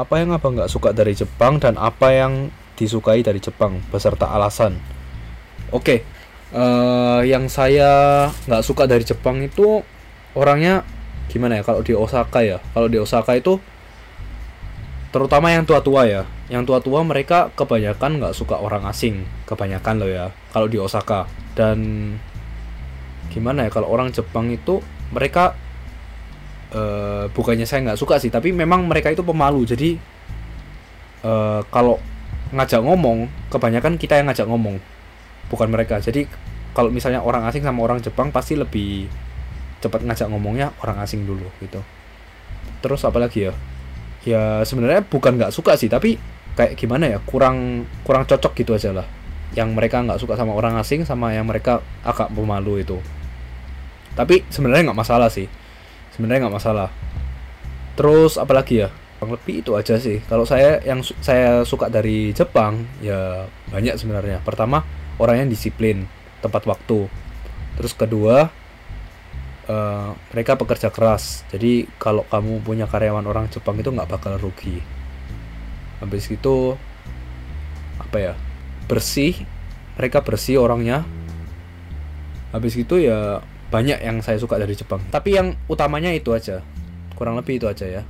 Apa yang abang nggak suka dari Jepang dan apa yang disukai dari Jepang beserta alasan? Oke, eh, yang saya nggak suka dari Jepang itu orangnya gimana ya? Kalau di Osaka ya, kalau di Osaka itu terutama yang tua-tua ya, yang tua-tua mereka kebanyakan nggak suka orang asing, kebanyakan loh ya. Kalau di Osaka dan gimana ya? Kalau orang Jepang itu mereka eh, bukannya saya nggak suka sih, tapi memang mereka itu pemalu. Jadi eh, kalau ngajak ngomong, kebanyakan kita yang ngajak ngomong, bukan mereka. Jadi kalau misalnya orang asing sama orang Jepang pasti lebih cepat ngajak ngomongnya orang asing dulu gitu. Terus apa lagi ya? Ya sebenarnya bukan nggak suka sih, tapi kayak gimana ya? Kurang kurang cocok gitu aja lah. Yang mereka nggak suka sama orang asing sama yang mereka agak pemalu itu. Tapi sebenarnya nggak masalah sih. Sebenarnya nggak masalah. Terus apa lagi ya? Kurang lebih itu aja sih. Kalau saya yang su- saya suka dari Jepang ya banyak sebenarnya. Pertama orangnya disiplin, tepat waktu. Terus kedua eh, mereka pekerja keras. Jadi kalau kamu punya karyawan orang Jepang itu nggak bakal rugi. Habis itu apa ya? Bersih. Mereka bersih orangnya. Habis itu ya banyak yang saya suka dari Jepang. Tapi yang utamanya itu aja. Kurang lebih itu aja ya.